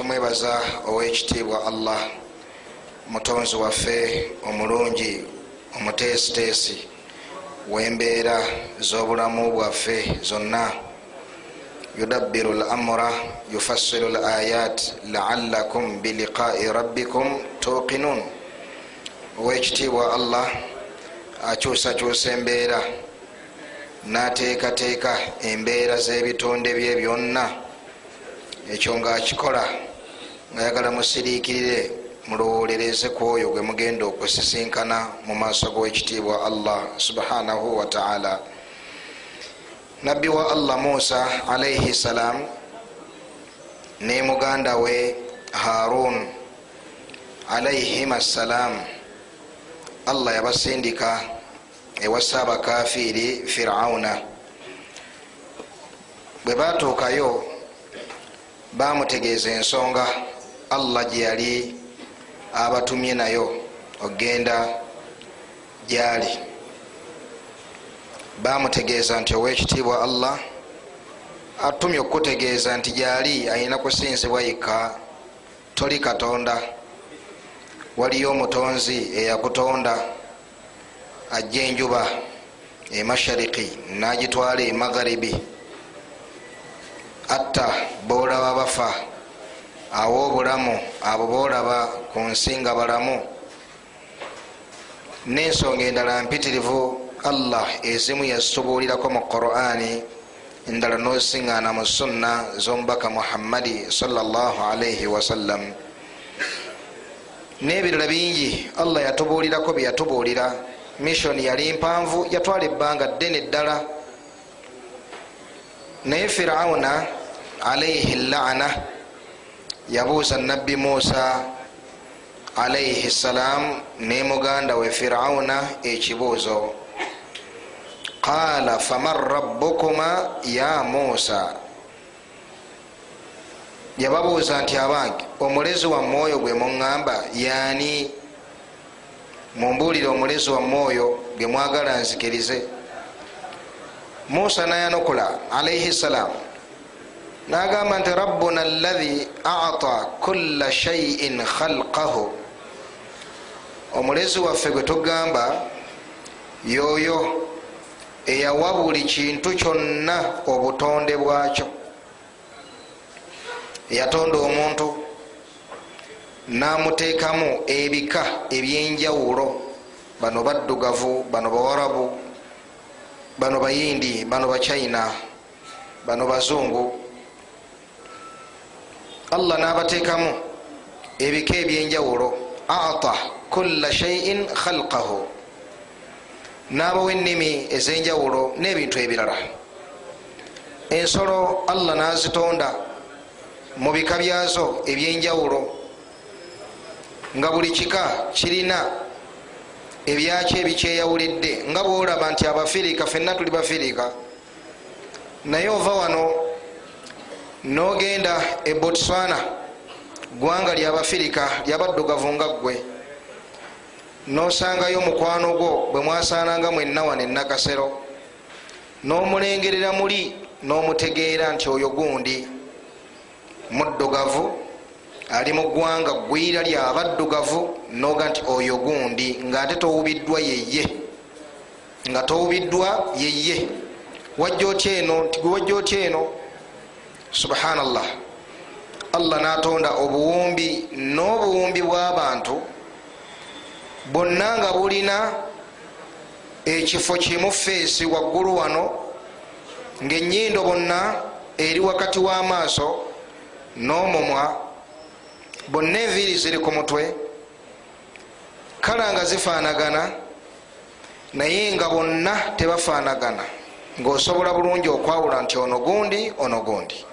tumwebaza owekitiibwa allah mutonzi waffe omulungi omuteesiteesi wembeera z'obulamu bwaffe zonna. Yudabbiru l amura yufassiru l ayat laalakum biliqai rabbikum tuqinun. Owekitiibwa allah akyusakyusa embeera nateekateeka embeera z'ebitonde bye byonna. Ekyo ngaakikola ngayagala musiriikirire mulowolereze ku oyo gwe mugenda okusisinkana mu maaso g'owekitiibwa allah subhanahu wataala nabbi wa allah musa alaihi salam ne muganda we harun alaihim assalam allah yabasindika ewasa abakafiiri firauna bwe batuukayo bamutegeeza ensonga allah gye yali abatumye nayo ogenda gyali. Bamutegeeza nti owekitiibwa allah atumye okukutegeeza nti gyali ayina kusinzibwa yikka toli katonda. Waliyo omutonzi eyakutonda ajja enjuba emashariki nagitwala emagharibi atta boolaba bafa awo obulamu abo boolaba ku nsi nga balamu. N'ensonga endala mpitirivu allah ezimu yazitubuulirako mu qurani endala nosiŋŋaana mu sunna z'omubaka muhammadi salaalaihi wasallam n'ebirala bingi allah yatubuulirako bye yatubuulira. Missioni yali mpanvu yatwala ebbanga ddene ddala. Naye firawuna alaihi laana yabuuza nabbi musa alaihi salam ne muganda we firawuna ekibuuzo qaala faman rabbukuma ya musa? Yababuuza nti abange omulezi wamme oyo gwe muŋŋamba yaani mumbuulire omulezi wamme oyo gwe mwagala nzikirize? Musa nayanukula alaihi salam nagamba nti rabbuna allahi ata kulla shaiin khalqahu omulezi waffe gwe tugamba yoyo eyawa buli kintu kyonna obutonde bwakyo eyatonda omuntu namuteekamu ebika ebyenjawulo bano baddugavu bano bawarabu bano bayindi bano bachina bano bazungu allah nabateekamu ebika ebyenjawulo. Ata kulla shaiin khalqahu. Nabawa ennimi ezenjawulo n'ebintu ebirala. Ensolo allah nazitonda mu bika byazo ebyenjawulo nga buli kika kirina ebyakyo ebikyeyawulidde nga bwolaba nti abafirika fenna tuli bafirika. Naye ova wano nogenda e botswana gwanga lyabafirika lyabaddugavu nga ggwe. Nosangayo mukwano gwo bwe mwasaananga mwenna wano enakasero nomulengerera muli nomutegeera nti oyo gundi. Muddugavu ali mu ggwanga gwira lyabaddugavu noga nti oyo gundi ngaate towubiddwa yeye. Nga towubiddwa yeye. Wajja otya eno? Nti gwe wajja otya eno subhanallah. Allah natonda obuwumbi n'obuwumbi bw'abantu bwonna nga bulina ekifo kimu feesi waggulu wano ngaenyindo bonna eri wakati w'amaaso n'omumwa bonna enviiri ziri ku mutwe kala nga zifaanagana naye nga bonna tebafaanagana ng'osobola bulungi okwawula nti ono gundi ono gundi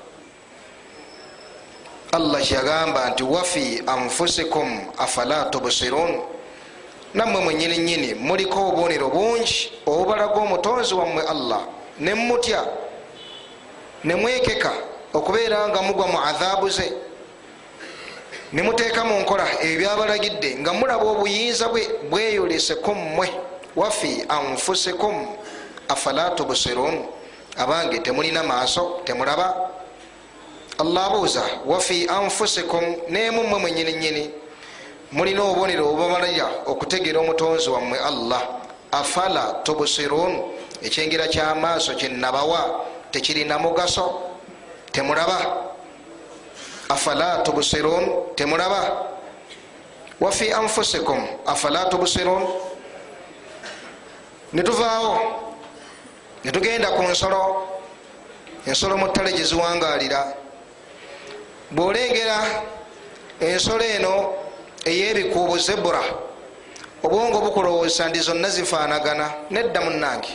allah kyagamba nti wafi anfusikum afala tubsirun? Nammwe mwenyini nyini muliko obubonero bungi obubalaga omutonzi wammwe allah. Nemutya nemwekeka okubeera nga mugwa mu adhabu ze. Nemuteeka mu nkola ebyo byabalagidde nga mulaba obuyinza bwe bweyolese ku mmwe. Wafi anfusikum afala tubsirun? Abange temulina maaso temulaba allah abuuza wafi anfusikum nemumwe mwenyininyini mulina obubonero obubamalira okutegeera omutonzi wammwe allah. Afala tubusirun ekyengera kyamaaso kyenabawa tekirina mugaso temulaba. Afala tubusirun temulaba. Wafi anfusikum afala tubusirun. Netuvaawo netugenda ku nsolo. Ensolo mu ttale gyeziwangalira bwolengera ensolo eno eyebikuubu zebura obwongo bukulowooza ndi zonna zifaanagana nedda munange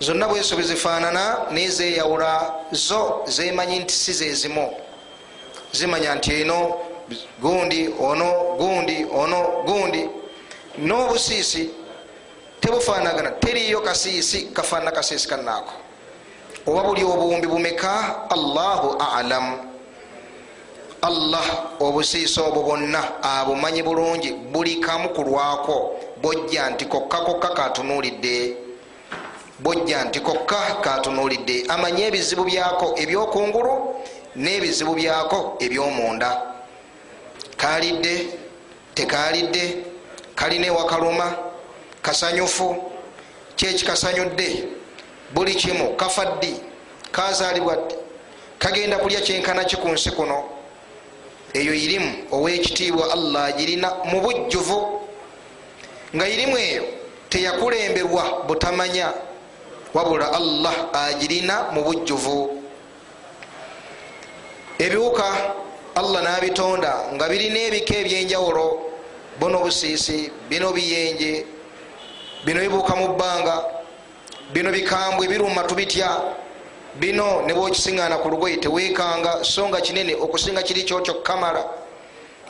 zonna bweso bwezifaanana naye zeyawula zo zemanyi nti si zezimu zimanya nti eno gundi ono gundi ono gundi. N'obusiisi tebufaanagana teriyo kasiisi kafaanana kasiisi kannaako. Oba buli obuwumbi bumeka? Allahu alamu allah obusiisa obwo bwonna abumanyi bulungi buli kamu kulwako bojja nti kokka kokka katunuulidde. Bojja nti kokka katunuulidde. Amanyi ebizibu byako ebyokungulu n'ebizibu byako ebyomunda. Kalidde tekalidde kalina ewakaluma kasanyufu kyekikasanyudde buli kimu kafa ddi kazaalibwa ddi kagenda kulya kyenkana ki ku nsi kuno eyo irimu owekitiibwa allah agirina mu bujjuvu. Nga irimu eyo teyakulemberwa butamanya wabula allah agirina mu bujjuvu. Ebiwuka allah nabitonda nga birina ebika ebyenjawulo buno busiisi bino biyenje bino bibuuka mu bbanga bino bikambwe biruma tubitya bino nebwokisiŋana ku lugoyi tewekanga so nga kinene okusinga kiri kyokyo kamala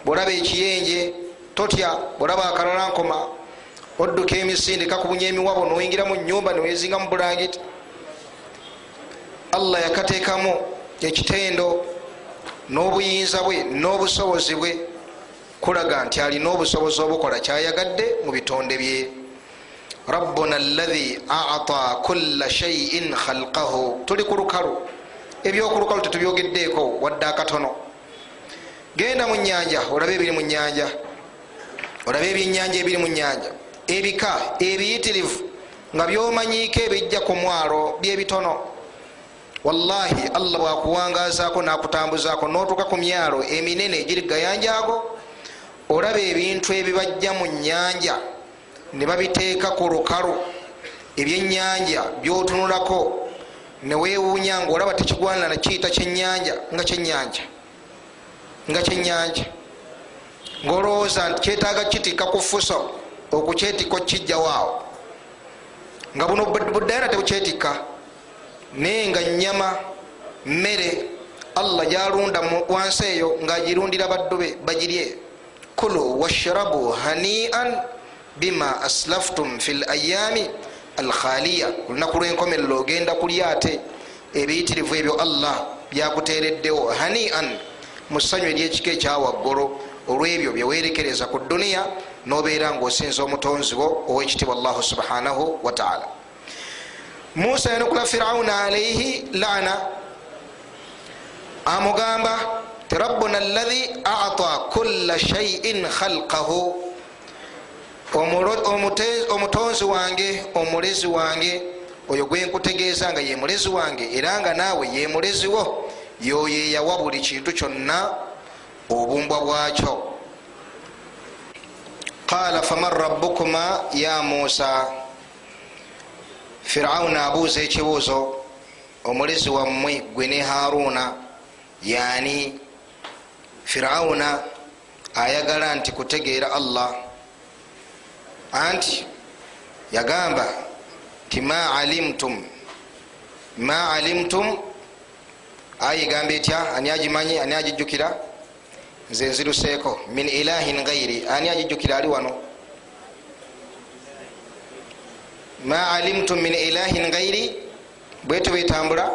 bwolaba ekiyenje totya bwolaba akalalankoma odduka emisinde kakubunya emiwabo noyingira mu nyumba newezinga mu bulangiti allah yakateekamu ekitendo n'obuyinza bwe n'obusobozi bwe kulaga nti alina obusobozi obukola kyayagadde mu bitonde bye rabbuna allahi ata kula shaiin khalqahu. Tuli ku lukalu ebyokulukalu tetubyogeddeeko wadde akatono. Genda mu nyanja olabe ebiri mu nyanja olabe ebyenyanja ebiri mu nyanja ebika ebiyitirivu nga byomanyiiko ebijja ku mwalo byebitono. Wallahi allah bwakuwangazaako nakutambuzaako notuuka ku myalo eminene egiri gayanjaago olaba ebintu ebibajja mu nyanja ne babiteeka ku lukalu ebyenyanja byotunulako newewuunya nga olaba tekigwanira nakiyita kyenyanja nga kyenyanja nga kyenyanja ngaolowooza nti kyetaaga kitika ku fuso okukyetika okijjawaawo nga buno buddayana tebukyetika naye nga nyama mmere allah gyalunda wansi eyo ngaagirundira baddu be bagirye. Kulu washrabu hanian bima aslaftum fi layami alkhaliya olunaku lwenkomerero ogenda kulya ate? Ebiyitirivu ebyo allah byakuteereddewo hanian mu ssanyu eryekika ekyawaggulu olwebyo byewerekereza ku duniya nobeera ngaosinza omutonzi wo owekitibwa allahu subhanahu wataala musa yanukula firauna alaihi lana amugamba ti rabbuna allahi ata kula shaiin khalqahu omutonzi wange omulezi wange oyo gwenkutegeeza nga ye mulezi wange era nga naawe ye mulezi wo yoyo eyawa buli kintu kyonna obumbwa bwakyo. Qala faman rabbukuma ya musa firawuna abuuza ekibuuzo omulezi wammwe gwe ne haruna yani firawuna ayagala nti kutegeera allah anti yagamba nti ma alimtum ma alimtum ayigamba etya ani agimanyi ani agijjukira? Nze nziruseeko min ilahin gairi ani agijjukira ali wano? Ma alimtum min ilahin gairi bwetu betambula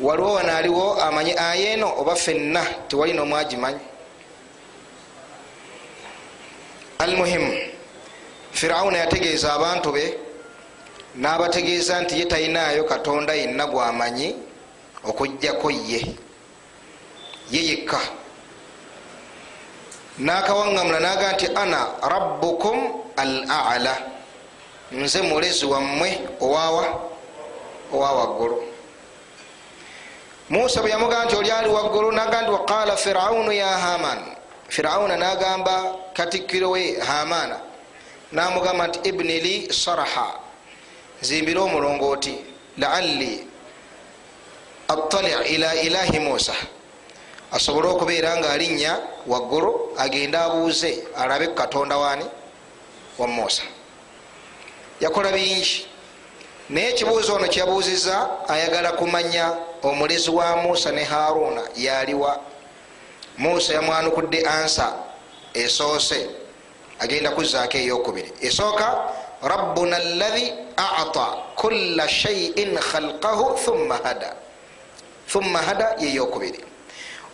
waliwo wano aliwo amanyi aya eno oba fenna tewali nomwagimanyi almuhimu firawuna yategeeza abantu be n'abategeeza nti ye talinayo katonda yenna gwamanyi okugjako ye. Ye yekka. Nakawaŋŋamula naga nti ana rabbukum al ala nze mulezi wammwe owawa owa waggulu musa bwe yamugaa nti oli ali waggulu? Naga nti waqala firaunu ya haman firauna nagamba katikkiro we hamana. Namugamba nti ibni li saraha. Zimbire omulongooti laalli attali ila ilahi musa. Asobole okubeera nga alinnya waggulu agende abuuze alabe katonda wani? Wa musa. Yakola bingi. Naye ekibuuzo ono kyabuuziza ayagala kumanya omulezi wa musa ne haruna yaliwa musa yamwanukudde ansa esoose agenda kuzaako eyokubiri esooka rabbuna allahi ata kulla shaiin khalqahu thumma hada. Thumma hada yeyokubiri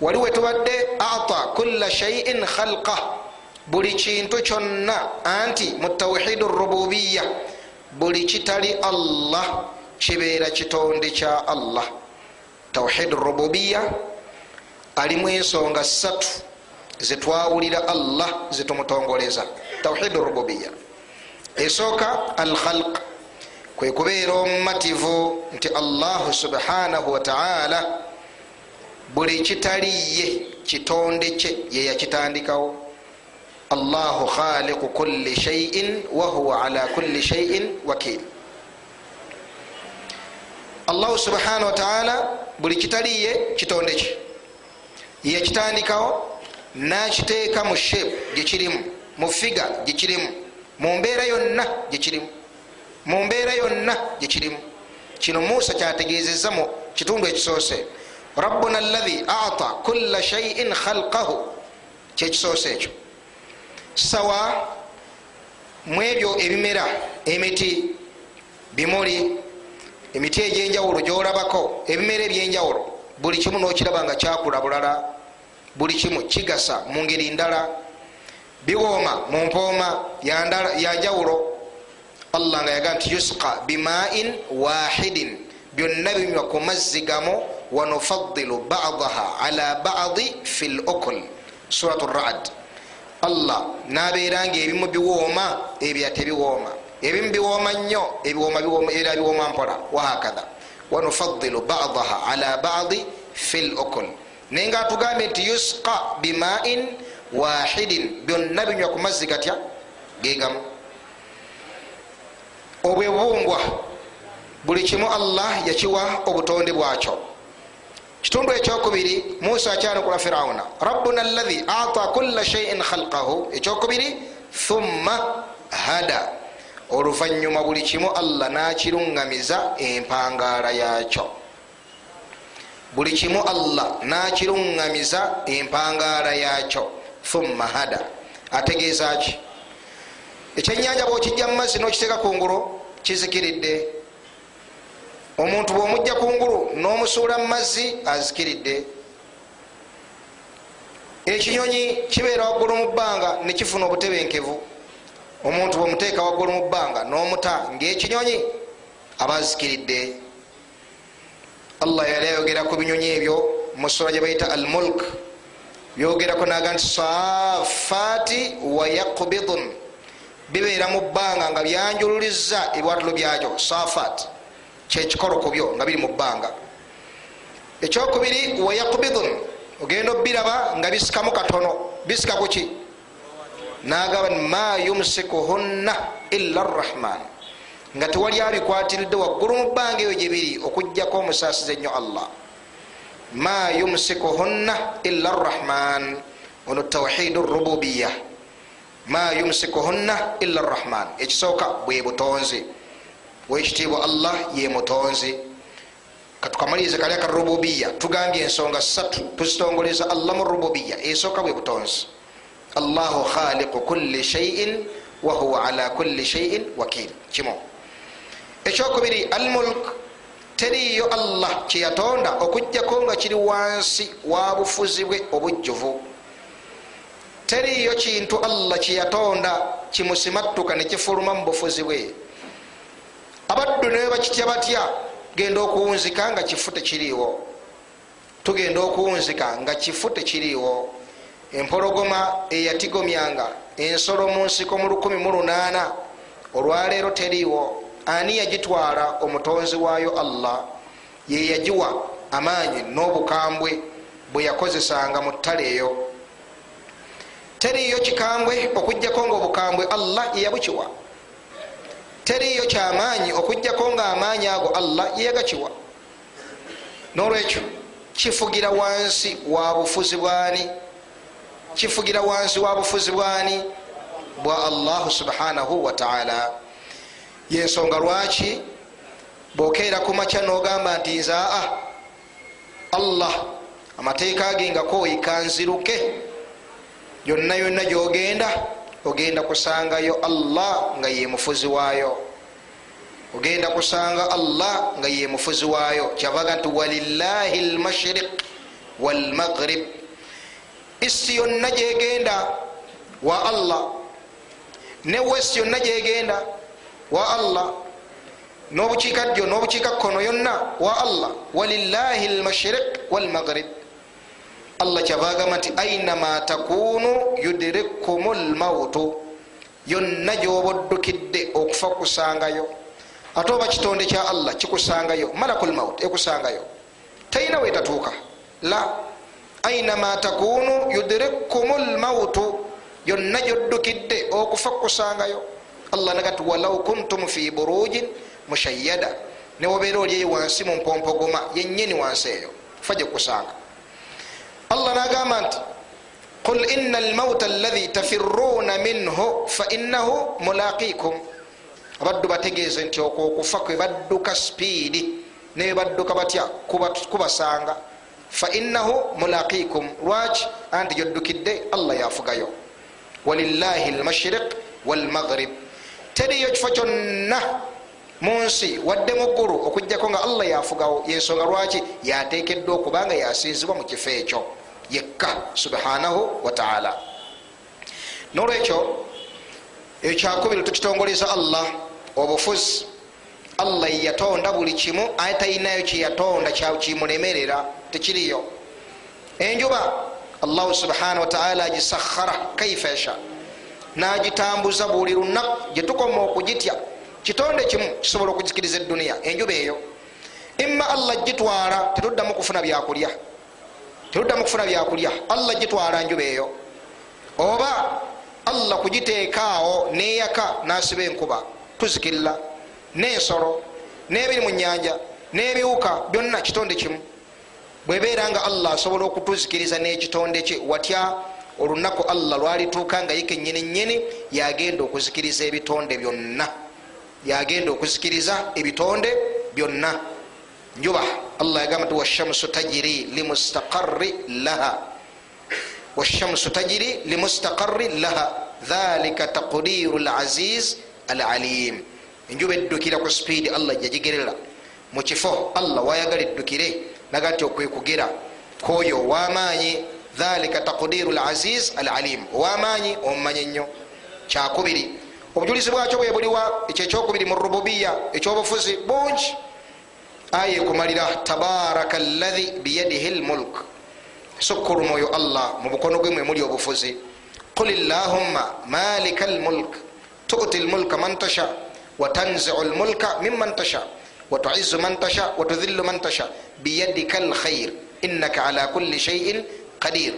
wali wetubadde ata kulla shaiin khalqa buli kintu kyonna anti mu tawhidu rububiya buli kitali allah kibeera kitonde kya allah. Tawhidu rububiya alimu ensonga satu zetwawulira allah zetumutongoleza tawhidu rububiya. Esooka al khalq kwe kubeera omumativu nti allahu subhanahu wataala buli kitaliye kitonde kye yeyakitandikawo allahu khaliqu kulli shaiin wahuwa ala kulli shaiin wakil. Allahu subhanahu wataala buli kitaliye kitonde kye yeyakitandikawo nakiteeka mu shape gyekirimu mu figa gyekirimu mu mbeera yonna gyekirimu mu mbeera yonna gyekirimu kino musa kyategeezeza mu kitundu ekisoose. Rabbuna allahi ata kulla shaiin khalqahu. Kyekisoose ekyo. Sawa mu ebyo ebimera emiti bimuli emiti egyenjawulo gyolabako ebimera ebyenjawulo buli kimu nokiraba nga kyakula bulala buli kimu kigasa mu ngeri ndala. Biwooma mu mpooma yanjawulo allah nga yaga nti yusqa bimain wahidin byonna binywa ku mazzi gamu wanufadilu badaha ala badi fi lokul surat rad. Allah nabeera nga ebimu biwooma ebya tebiwooma. Ebimu biwooma nnyo era biwooma mpola. Wahakatha wanufadilu badaha ala badi fi lokul naye nga atugambye nti yusqa bimain wahidin byonna binywa ku mazzi gatya gegamu obwebumbwa buli kimu allah yakiwa obutonde bwakyo. Kitundu ekyokubiri musa akyanukula firawuna. Rabbuna allahi ata kulla shaiin khalqahu. Ekyokubiri thumma hada oluvanyuma buli kimu allah nakiruŋŋamiza empangaala yakyo buli kimu allah nakiruŋŋamiza empangaala yakyo thumma hada. Ategeeza ki? Ekyenyanja bwokijja mu mazzi nokiteeka kungulu kizikiridde. Omuntu bwomujja kungulu nomusuula mu mazzi azikiridde. Ekinyonyi kibeera waggulu mu bbanga nekifuna obutebenkevu omuntu bwomuteeka waggulu mu bbanga nomuta ngaekinyonyi aba azikiridde allah yali ayogera ku binyonyi ebyo mu sura gye bayita al mulk byogerako naga nti safaati wayakbidun bibeera mu bbanga nga byanjululiza ebiwatulo byakyo safat kyekikolo ku byo nga biri mu bbanga. Ekyokubiri wayakbidun ogenda obiraba nga bisikamu katono. Bisika kuki nagaba ma yumsikuhunna illa rrahman. Nga tewali abikwatiridde waggulu mu bbanga eyo gyebiri okugjako omusaasiza ennyo allah. Ma yumsikuhunna illa rrahman. Ono tawhidu rububiya ma yumsikuhunna illa rrahman. Ekisooka bwe butonzi. Wekitiibwa allah ye mutonzi. Katukamalirize kali aka rububiya tugambye ensonga satu tuzitongoleza allah mu rububiya esooka bwe butonzi allahu khaliqu kulli shaiin wahuwa ala kulli shaiin wakil. Kimu ekyokubiri almulk teriyo allah kyeyatonda okugjako nga kiri wansi wa bufuzi bwe obujjuvu. Teriyo kintu allah kyeyatonda kimusimattuka nekifuluma mu bufuzi bwe. Abaddu naye bakitya batya genda okuwunzika nga kifu tekiriiwo tugenda okuwunzika nga kifu tekiriiwo empologoma eyatigomyanga ensolo mu nsiko mu 18 olwaleero teriiwo. Ani yagitwala omutonzi waayo allah? Ye yagiwa amaanyi n'obukambwe bwe yakozesanga mu ttale eyo. Teriiyo kikambwe okugjako nga obukambwe allah yeyabukiwa teriiyo kyamaanyi okugjako nga amaanyi ago allah yeyagakiwa nolwekyo kifugira wansi wa bufuzi bwani kifugira wansi wa bufuzi bwani bwa allahu subhanahu wataala yensonga lwaki? Bwokeera ku makya nogamba nti nze aa allah amateeka ge nga koyika nziruke. Yonna yonna gyogenda ogenda kusangayo allah nga ye mufuzi waayo. Ogenda kusanga allah nga ye mufuzi waayo. Kyavaga nti walillahi lmashriq walmaghrib isi yonna gyegenda wa allah. Ne west yonna gyegenda wa allah. Nobukiikaddyo nobukiikakkono yonna? Wa allah. Walillahi lmashriq walmaghrib. Allah kyava agamba nti ainama takunu yudirikum lmautu yonna gyoba oddukidde okufa kusangayo ate oba kitonde kya allah kikusangayo? Malakul maut ekusangayo. Talina wetatuuka. La. Ainama takunu yudirikum lmautu yonna gyoddukidde okufa kusangayo allah nagati walau kuntum fi burujin mushayada newobeera olyeyo wansi mu mpompogoma yenyini wansi eyo fa gyekusanga allah nagamba nti qul ina almauta alahi tafiruna minhu fainahu mulaqikum. Abaddu bategeeze nti okwo okufa kwe badduka spiidi newe badduka batya kubasanga fainahu mulaqikum lwaki anti gyoddukidde allah yafugayo walillahi lmashriq walmaghrib teriyo kifo kyonna munsi wadde muggulu okugjako nga allah yafugawo yensonga lwaki yatekeddwa okubanga yasinzibwa mu kifo ekyo yekka subhanahu wataala nolwekyo ekyakubiri tukitongoleza allah obufuzi allah yatonda buli kimu aye talinayo kyeyatonda kimulemerera tekiriyo. Enjuba allahu subhanahu wataala agisakhara kaifa yasha nagitambuza buli lunaku gyetukoma okugitya. Kitonde kimu kisobola okugikiriza eduniya enjuba eyo. Imma allah gitwala tetuddamu kufuna byakulya. Tetuddamu kufuna byakulya. Allah gitwala njuba eyo. Oba allah kugiteekaawo neyaka nasiba enkuba. Tuzikirira nensolo nebiri mu nyanja nebiwuka byonna kitonde kimu. Bwebeera nga allah asobola okutuzikiriza n'ekitonde kye watya olunaku allah lwalituuka nga yike nyini nyini yagenda okuzikiriza ebitonde byonna. Yagenda okuzikiriza ebitonde byonna. Njuba allah yagamba nti washamsu tajiri limustaqari laha. Washamsu tajiri limustaqari laha. Dhalika taqdiru laziz alalim enjuba eddukira ku spiidi allah jagigerera mu kifo allah wayagala eddukire naga nti okwekugera. Kwoyo owamaanyi dhalika taqdiru laziz alalim. Owamaanyi omumanyi ennyo kyakubiri obujulizi bwakyo bwe buliwa ekyo ekyokubiri mu rububiya ekyobufuzi bungi. Aya ekumalira tabaraka lahi biyadihi lmulk sukkuluma oyo allah mu bukono gwe mwe muli obufuzi. Qul llahumma malika lmulk tuti lmulka man tasha watanziu lmulka miman tasha watuizu man tasha watudhillu man tasha biyadika lkhair innaka ala kulli shaiin qadir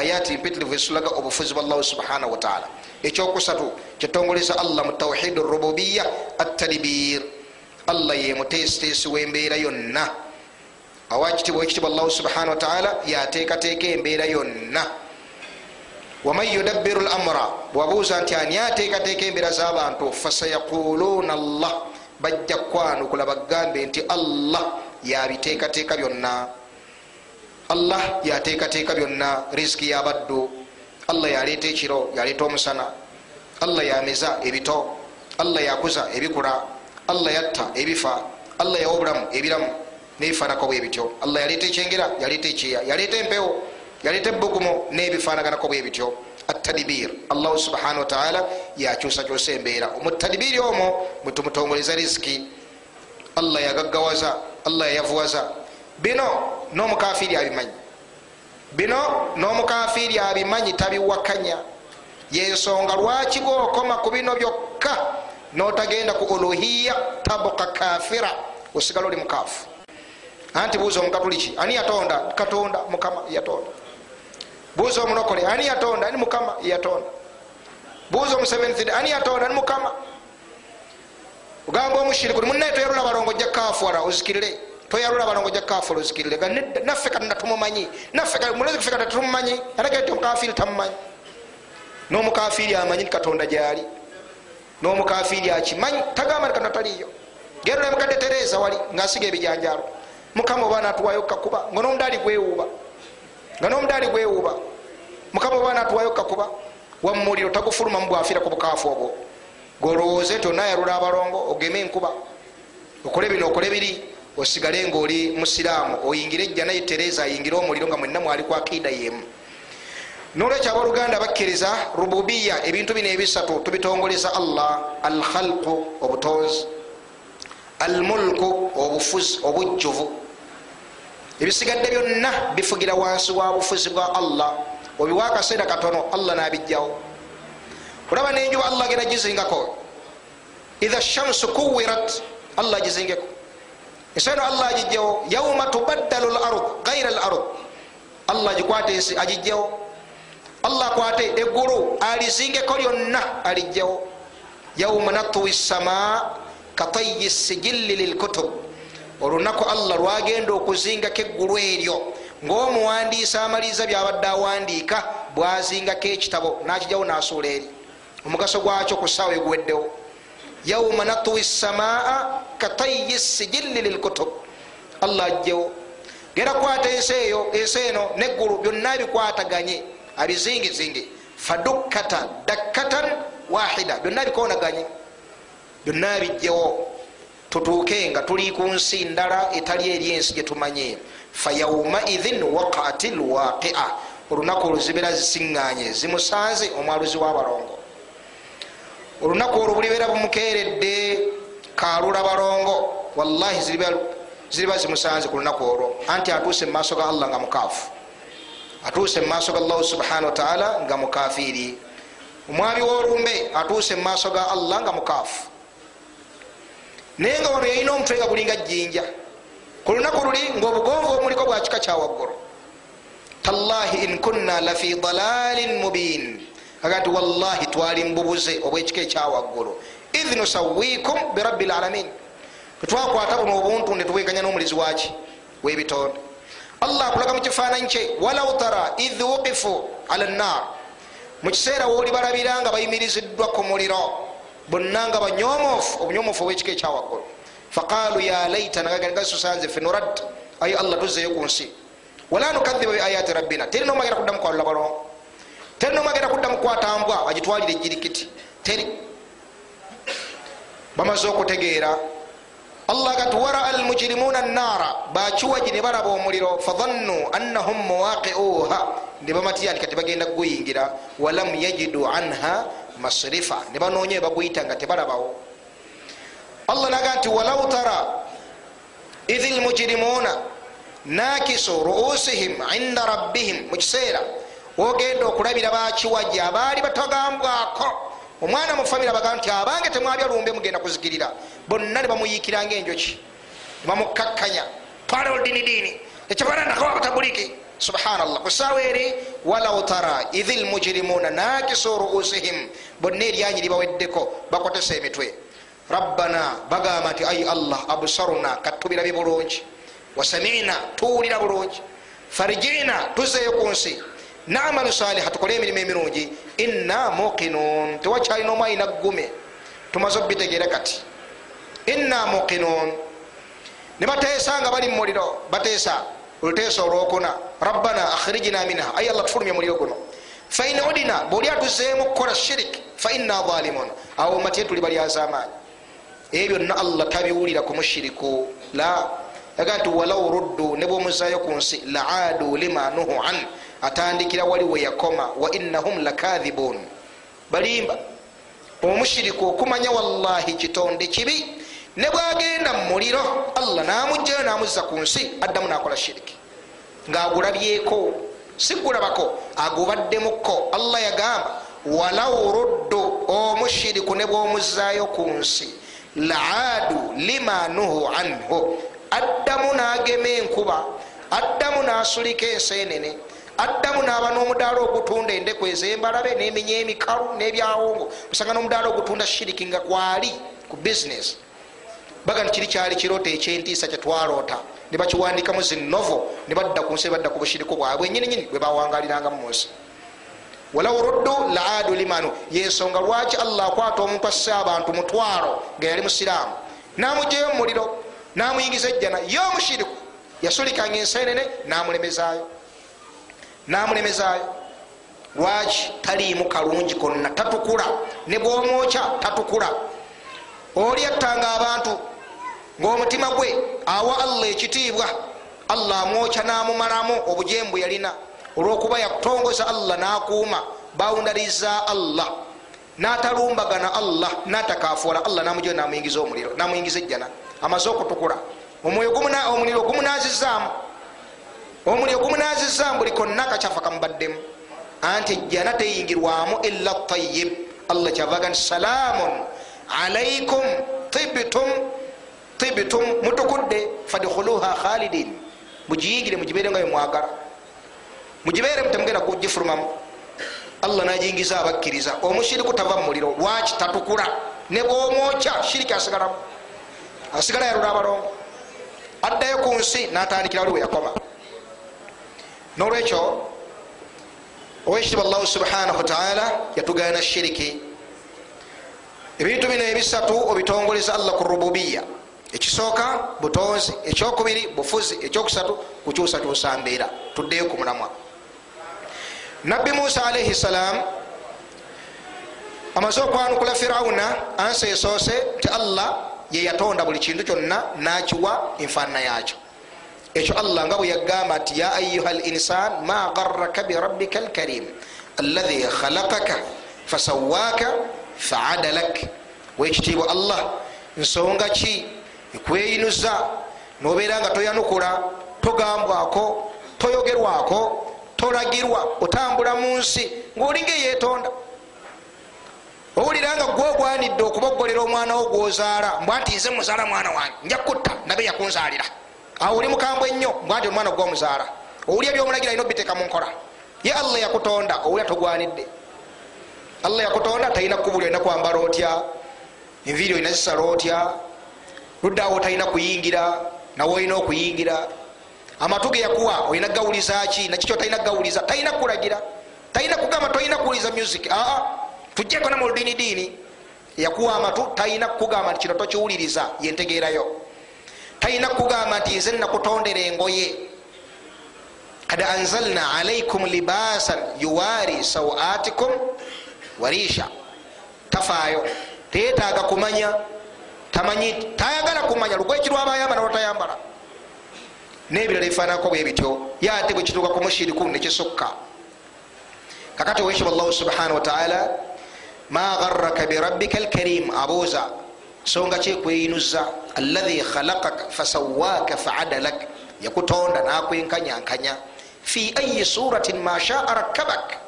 ayati mpitirivu esulaga obufuzi bwa allahu subhanahu wataala ekyokusatu kitongolesa allah mu tawhid rububiya atadibir allah ye muteesiteesi w'embeera yonna awakitibwa ekitibwa allahu subhanahu wataala yateekateeka embeera yonna waman yudabbiru lamra bwabuuza nti ani ateekateeka embeera z'abantu fasayaquluuna allah. Bajja kwanukula bagambe nti allah yabiteekateeka byonna. Allah yateekateeka byonna. Riziki yabaddu. Allah yaleeta ekiro yaleeta omusana. Allah yameza ebito. Allah yakuza ebikula. Allah yatta ebifa. Allah yawa obulamu ebiramu. Nebifaanako bwe bityo. Allah yaleeta ekyengera yaleeta ekyeya yaleeta empewo yaleeta ebugumo nebifaanaganako bwe bityo. Atadibir allahu subhanahu wataala yakyusakyusa embeera mu tadibiri omwo mwetumutongoleza riziki. Allah yagaggawaza allah yayavuwaza. Bino n'omukafiri abimanyi. Bino n'omukafiri abimanyi tabiwakanya. Yensonga lwaki gokoma ku bino byokka notagenda ku uluhiya tabuka kafira osigala oli mukaafu. Anti buuza omukatuliki ani yatonda? Katonda mukama yatonda buuza omunokole ani yatonda ani mukama yatonda buuza omuseventh ani yatonda ani mukama. Ogamba omushiriku munaye toyalula balongo ojja kafwala ozikirire. Toyalula balongo ojja kafwala ozikirire. Naffe katonda tumumanyi. Naffe mulezi ffe katonda tumumanyi. Atagete omukafiri tamumanyi. N'omukafiri amanyi katonda gyali. N'omukafiri akimanyi tagamba katonda taliyo gerula mukadde tereza wali ngaasiga ebijanjalo mukama oba natuwayo kakuba nga nomudaali gwewuuba nga nomudaali gwewuuba mukama oba natuwayo kakuba wamumuliro tagufulumamu bwafiira ku bukaafu obwo. Golowooze nti onayalula abalongo ogeme enkuba okole bino okole biri osigale ngaoli musiraamu oyingire ejja naye tereza ayingire omuliro nga mwenna mwali ku akiida yemu. Nolwekyo abaluganda bakkiriza rububiya ebintu bino ebisatu tubitongoleza allah alkhalqu obutonzi almulku obufuzi obujjuvu ebisigadde byonna bifugira wansi wa bufuzi bwa allah. Obiwa akaseera katono allah nabijjawo olaba nenjuba allah gera gizingako. Idha shamsu kuwirat allah gizingeko. Eseno allah agijjawo yauma tubaddalu lard gaira lard allah gikwate ensi agijjawo allah akwate eggulu alizingeko lyonna alijjawo yauma natwi sama katayi sijilli lilkutub olunaku allah lwagenda okuzingako eggulu eryo ngaomuwandiisa amaliriza byabadde awandiika bwazingako ekitabo nakijjawo nasuula eri. Omugaso gwakyo ku saawa eguweddewo. Yauma natwi samaa katayi sijilli lilkutub allah ajjewo. Gera kwata ensi eyo ensi eno neggulu byonna bikwataganye abizingizingi fadukkata dakkatan wahida byonna bikonaganye byonna bijjewo tutuuke nga tuli ku nsi ndala etali eri ensi gyetumanye fayaumaidhin waqati lwaqia olunaku olwo zibeera zisiŋŋanye zimusanze omwaluzi w'abalongo. Olunaku olwo bulibeera bumukeeredde kalula balongo. Wallahi ziriba zimusanze ku lunaku olwo. Anti atuuse mu maaso ga allah nga mukaafu. Atuuse mu maaso ga allahu subhanahu wataala nga mukafiri omwami w'olumbe atuuse mu maaso ga allah nga mukaafu naye nga wano yalina omutwe nga gulinga jjinja. Ku lunaku luli ngaobugonvu omuliko bwa kika kyawaggulu tallahi in kunna lafi dalalin mubin aga nti wallahi twali mububuze obwekika ekyawaggulu id nusawikum birabbi lalamin tetwakwata buno obuntu netubweganya n'omulizi waki webitonde. Allah akulaga mukifaananyi kye walau tara id wukifu ala nnar mukiseera wooli balabira nga bayimiriziddwa ku muliro bonna nga banyomofu obunyomofu obwekika ekyawaggulu faqalu ya laitana gagasusanze fe nurad ayi allah tuzeyo ku nsi. Wala nukadhiba biayati rabbina. Teri nomagera kuddamu kwalula balongo teri nomagera kuddamu kwatambwa? Agitwalire ejirikiti teri. Bamaze okutegeera. Allah gati waraa almujirimuna nara bakiwagi ne balaba omuliro. Fadhannu annahum muwaqiuha ne bamatira nti kati bagenda kuguyingira walam yajidu anha masrifa. Ne banoonya baguyita nga tebalabawo. Allah naga nti walau tara idhi lmujirimuna nakisu ruusihim inda rabbihim. Mukiseera ogenda okulabira bakiwagi abaali batagambwako. Omwana mufamire abaga nti abange temwabya lumbe mugenda kuzikirira bonna ne bamuyikiranga enjoki nebamukakkanya twala oludinidini ekyabalandako subhanallah. Kusaawa eri walau tara idhi lmujirimuna nakisu ruusihim. Bonna eryanyi libaweddeko bakotesa emitwe rabbana bagamba nti ai allah absaruna katubirabi bulungi wasamina tuwulira bulungi farijina tuzeeyo ku nsi namalu saliha tukole emirimu emirungi inna muqinun. Tewakyalina omu ayina ggume tumaze obitegeera kati. Inna muqinun. Ne bateesa nga bali mumuliro bateesa oluteesa olwokuna rabbana akhrijina minha. Ayi allah tufulumye muliro guno fain udina bwoli atuzeemu kukola shirik. Fainna zalimun. Awo matye tuli balyazaamaanyi ebyo byonna allah tabiwulira ku mushiriku la. Yaga nti walau ruddu ne bwomuzayo ku nsi laadu lima nuhu an atandikira wali we yakoma wa innahum lakathibun balimba omushiriku okumanya wallahi kitonde kibi ne bwagenda mu muliro allah namugjayo namuzza ku nsi addamu nakola shiriki. Ngaagulabyeko sigulabako agubaddemukko allah yagamba walaw ruddu omushiriku ne bwomuzaayo ku nsi laadu lima nuhu anhu. Addamu n'agema enkuba addamu n'asulika ensenene addamu n'aba n'omudaala ogutunda endeku ezembalabe n'eminya emikalu n'ebyawongo osanga n'omudaala ogutunda shiriki nga kwali ku bisinesi baga nti kiri kyali kirooto ekyentiisa kyetwaloota ne bakiwandikamu zinovo ne badda ku nsi badda ku bushiriku bwabwe. Enyininyini bwe bawangalirangamu mu nsi. Walaw ruddu laadu limanu. Yensonga lwaki allah akwata omuntu asse abantu mutwalo nga yali musiraamu? Namugyeyo mumuliro namuyingiza ejjana. Ye omushiriku yasulikanga ensenene namulemezaayo namulemezaayo lwaki taliimu kalungi konna? Tatukula. Ne bwomwokya tatukula. Oli attanga abantu ngaomutima gwe awa allah ekitiibwa allah amwokya namumalamu obujembu yalina. Olwokuba yakutongoza allah nakuuma bawundaliza allah natalumbagana allah natakafuula allah namujo namuyingiza omuliro namuyingiza ejjana. Amaze okutukula. Omuliro gumunazizaamu omuliro gumunazizaamu buli konna akakyafa kamubaddemu. Anti ejjana teyingirwamu illa tayib allah kyavaga nti salaamun alaikum tibtum tibtum mutukudde fadkhuluha khalidin. Mugiyingire mugibere nga bemwagala mugibere mutemugenda kugifulumamu allah najingiza abakkiriza. Omushiriku tava mumuliro lwaki tatukula. Ne bwomwokya shiriki asigalamu asigala yalula abalongo. Addayo ku nsi natandikira wali weyakoma nolwekyo owekitiibwa allahu subhanahu wataala yatugana shiriki. Ebintu bino ebisatu obitongoleza allah ku rububiya ekisooka butonzi ekyokubiri bufuzi ekyokusatu kukyusakyusa mbeera tuddeyo ku mulamwa. Nabbi musa alaihi salam amaze okwanukula firawuna ansi esoose nti allah yeyatonda buli kintu kyonna nakiwa enfaanana yakyo ekyo allah nga bwe yagamba nti ya ayuha linsan ma garaka birabbika alkarim allahi khalakaka fasawaaka faadalak wekitiibwa allah nsonga ki ekweyinuza nobeera nga toyanukula togambwako toyogerwako tolagirwa otambula mu nsi ngaolinga eyetonda owulira nga gwogwanidde okuboggolera omwana wo gwozaala mbwa nti nze muzaala mwana wange nja kutta nabe yakunzaalira. Awo oli mukambwe ennyo mbwa nti omwana gwomuzaala owulya byomulagira alina obiteeka mu nkola. Ye allah yakutonda owulya togwanidde. Allah yakutonda talina kubuli olina kwambala otya enviiri olina zisala otya luddaawo talina kuyingira nawe olina okuyingira. Amatu ge yakuwa olina gawulizaki nakikyo talina gawuliza talina kulagira. Talina kugamba tolina kuwuliza music. Aa tujjeko na muludini diini yakuwa amatu talina kugamba nti kino tokiwuliriza yentegeerayo talina kugamba nti nze nakutondera engoye. Kad anzalna alaikum libasan yuwari sawatikum warisha tafaayo. Teyetaaga kumanya tamanyi tayagala kumanya lugweki lwabayamba nalwatayambala nebirala bifanako bwe bityo yate bwe kituuka ku mushiriku nekisukka kakati owekitiibwa allahu subhanahu wataala ma garaka birabbika alkarim abuuza nsonga kyekweyinuza allahi khalakaka fasawaaka faadalak. Yakutonda nakwenkanyankanya fi ayi suratin mashaa rakkabak.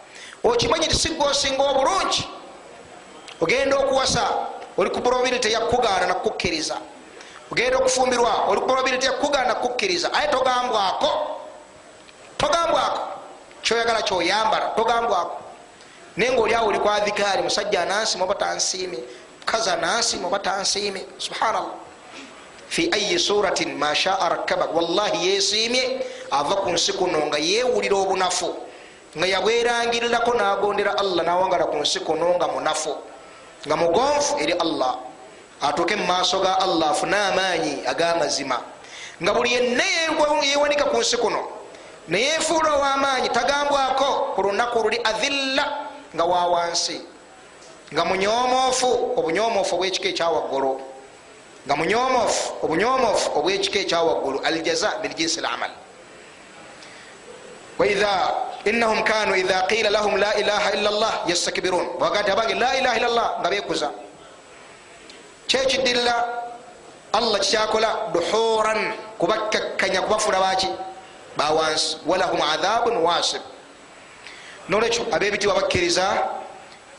Okimanyi ti sigga osinga obulungi ogenda okuwasa oli ku probability yakugaana nakukkiriza ogenda okufumbirwa oli ku probability yakugaana nakukkiriza aye togambwako togambwako. Kyoyagala kyoyambala togambwako. Naye nga oliawo oli kwadhikaali musajja anansima oba tansiime? Mukazi anansima oba tansiime? Subhanallah. Fi ayi suratin mashaa rakkabak wallahi yesiimye ava ku nsi kuno nga yewulira obunafu nga yabwerangirirako nagondera allah nawangala ku nsi kuno nga munafu nga mugonfu eri allah. Atuuke mumaaso ga allah afune amaanyi ag'amazima nga buli yenna yewanika ku nsi kuno neyefuula ow'amaanyi tagambwako ku lunaku luli adhilla nga wawansi nga munyomoofu obunyomoofu obwekika ekyawaggulu. Nga munyomoofu obunyomoofu obwekika ekyawaggulu. Aljaza min jinsi lamal. Waidha inahum kanu idha qila lahum la ilaha illa llah yastakbirun bagati abange la ilaha illa llah nga bekuza kyekiddirira allah kikyakola duhuran kubakkakkanya kubafula baki bawansi walahum adhabun wasib nolwekyo abebitiwa bakkiriza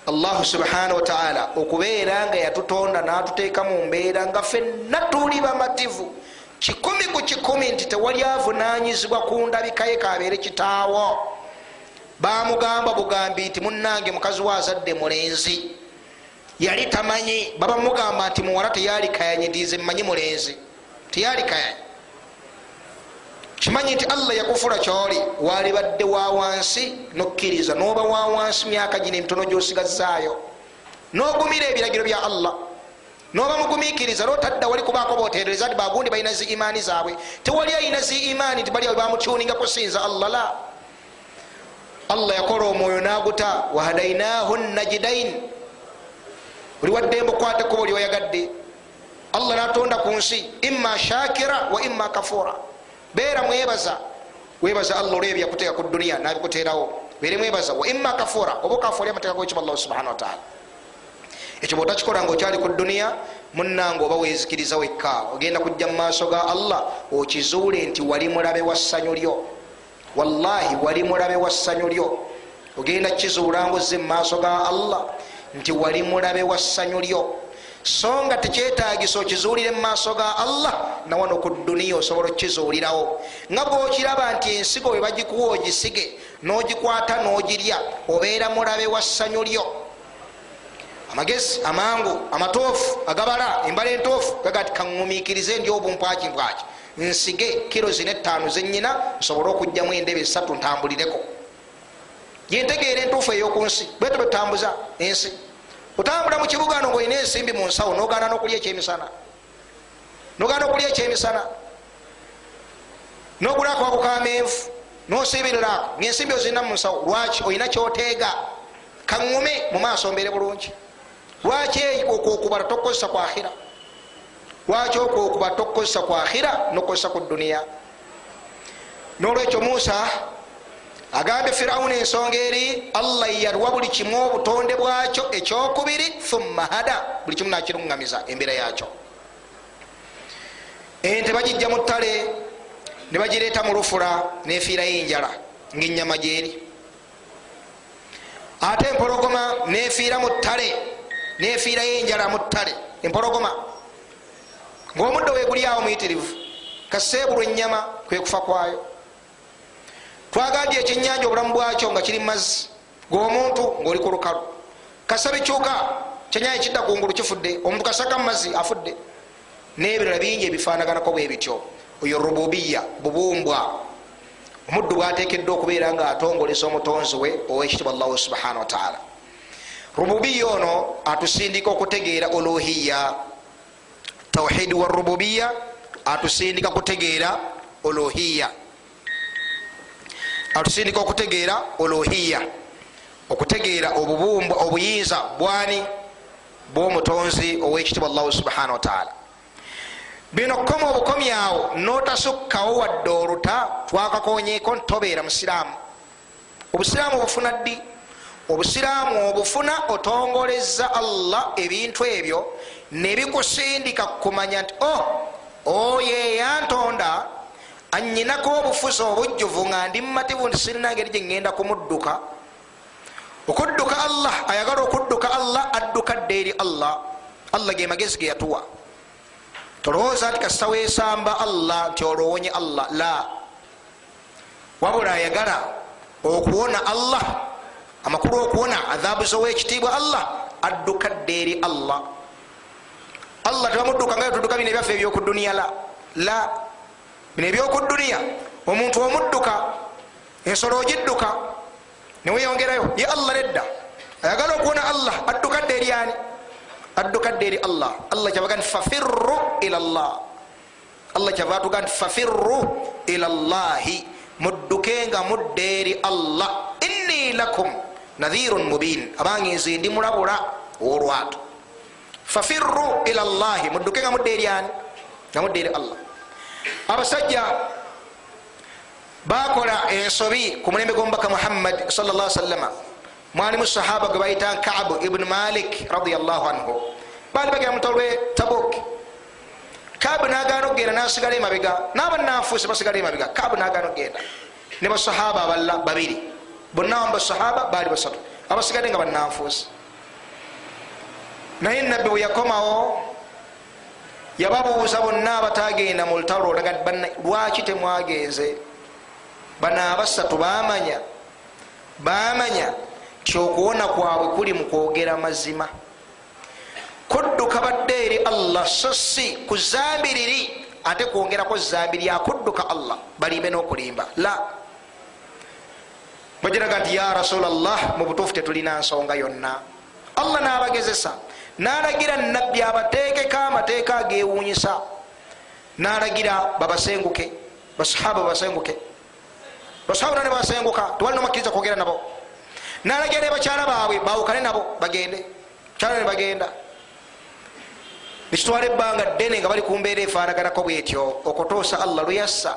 allahu subhanahu wataala okubeera nga yatutonda natuteeka mu mbeera nga fenna tuli bamativu kikumi ku kikumi nti tewali avunanyizibwa ku ndabikaye kabeere kitaawo bamugamba bugambi nti munange mukazi we azadde mulenzi. Yali tamanyi baba mugamba nti muwala teyalikayanyidize mmanyi mulenzi. Teyalikayanyi kimanyi nti allah yakufula kyoli walibadde wa wansi nokkiriza noba wa wansi myaka gino emitono gyosigazaayo nogumira ebiragiro bya allah noba mugumikiriza lotadda wali kubaako boterereza ti bagundi balina zi imaani zaabwe. Tewali ayina zi imaani nti baliawe bamutyuninga kusinza allah la allah yakola omwoyo naguta wahadainahu najidain buli waddembe okwateko buli oyagadde allah natonda ku nsi imma shakira wa imma kafura beera mwebaza webaza allah olwebyo yakuteeka ku duniya nabikuterawo bere mwebaza wa imma kafura oba okafuali amateeka gokiba allah subhanahu wataala ekyo bwotakikola nga okyali ku duniya munange oba wezikiriza wekka ogenda kujja mu maaso ga allah okizuule nti wali mulabe wa ssanyu lyo wallahi wali mulabe wa ssanyu lyo ogenda kizuula ngaozze mu maaso ga allah nti wali mulabe wa ssanyu lyo so nga tekyetagisa okizuulire mu maaso ga allah nawano ku duniya osobola okukizuulirawo. Nga bwokiraba nti ensigo we bagikuwa ogisige n'ogikwata n'ogirya obeera mulabe wa ssanyu lyo amagezi amangu amatoofu agabala embala entoofu gaga ti kaŋumikirize ndi obumpwaki mpwaki nsige kiro zina etaano zenyina nsobole okugjamu endebe esatu ntambulireko. Yentegeera entuufu eyokunsi bweto betutambuza ensi. Otambula mu kibuga no ngaolina ensimbi mu nsawo nogana nokulya ekyemisana. Nogana okulya ekyemisana. Nogulako ako kamenvu nosibirirako ngaensimbi ozirina mu nsawo lwaki olina kyoteega? Kaŋume mu maaso mbere bulungi. Lwaki okwokubala tokukozesa kwakhira lwaki okwokuba tokukozesa kwakhira nokukozesa ku duniya nolwekyo musa agambye firawuni ensonga eri allah yalwa buli kimu obutonde bwakyo ekyokubiri thumma hada buli kimu nakiruŋŋamiza embeera yakyo ente bagijja mu ttale ne bagireeta mu lufula nefiirayo enjala ngaenyama gyeri. Ate empologoma nefiira mu ttale nefiirayo enjala mu ttale empologoma ngaomuddo wegulyawo muyitirivu kaseebulwa enyama kwekufa kwayo. Twagambye ekyenyanja obulamu bwakyo nga kiri mumazzi gwomuntu ngaoli ku lukalu kasa bikyuka kyenyanja kidda kungulu kifudde omuntu kasaka mumazzi afudde. Nebirala bingi ebifanaganako bwe bityo. Oyo rububiya bubumbwa. Omuddu bwatekeddwa okubeera nga atongolesa omutonzi we owekitibwa allahu subhanahu wataala rububiya ono atusindika okutegeera oluhiya tauhidi wa rububiya atusindika kutegeera oluhiya atusindika okutegeera oluhiya okutegeera obubumbwa obuyinza bwani bwomutonzi owekitibwa allahu subhanahu wataala bino koma obukomyawo notasukkawo wadde oluta twakakonyeko ntobeera musiraamu obusiraamu obufuna ddi? Obusiraamu obufuna otongoleza allah ebintu ebyo nebikusindika kumanya nti o oyo eyantonda anyinako obufuzi obujjuvu nga ndi mumativu nti sirina ngeri gyengenda kumudduka. Okudduka allah ayagala okudduka allah adduka dde eri allah. Allah ge magezi ge yatuwa. Tolowooza nti kasita wesamba allah nti olowonye allah? La. Wabula ayagala okuwona allah amakulu okuwona adhabu zowekitiibwa allah adduka dde eri allah allah tebamudduka nga tudduka bino ebyaffe ebyoku duniya la la bino ebyoku duniya omuntu omudduka ensolo ogidduka neweyongerayo ye allah nedda. Ayagala okuwona allah adduka dde eri ani? Adduka dde eri allah. Allah kyavaga nti fafirru ila llah allah kyava atuga nti fafirru ila llahi mudduke nga mudde eri allah. Inni lakum nadhirun mubin. Abange nze ndi mulabula olwato fafirru ila llahi mudduke nga mudde eri ani nga mudde eri allah abasajja bakola ensobi ku mulembe gwomubaka muhammad salllah sallama mwalimu sahaba gwe bayita kabu ibuni malik radiallahu anhu. Bali bagera mutalo lwe tabuk. Kabu nagana okgenda nasigala emabega nabananfuusi basigala emabega kabu nagana okgenda ne basahaba aballa babiri. Bonna wamu basahaba baali basatu abasigadde nga bananfuusi naye nabbi bwe yakomawo yababuuza bonna abatagenda mu lutalo lwaki temwagenze? Bana abasatu bamanya bamanya nti okuwona kwabwe kuli mu kwogera mazima. Kudduka badde eri allah so si ku zambi riri ate kwongerako zambi lyakudduka allah balimbe n'okulimba. La. Bagiraga nti ya rasulllah mu butuufu tetulina nsonga yonna. Allah n'abagezesa nalagira nabbi abateekeko amateeka agewunyisa nalagira babasenguke basahaba babasenguke. Basahaba nane basenguka tewalina omakkiriza kwogera nabo. Nalagira ne bakyala baabwe bawukane nabo bagende. Kyala ne bagenda. Nekitwala ebbanga ddene nga bali kumbeera efaanaganako bwetyo okutuusa allah lweyassa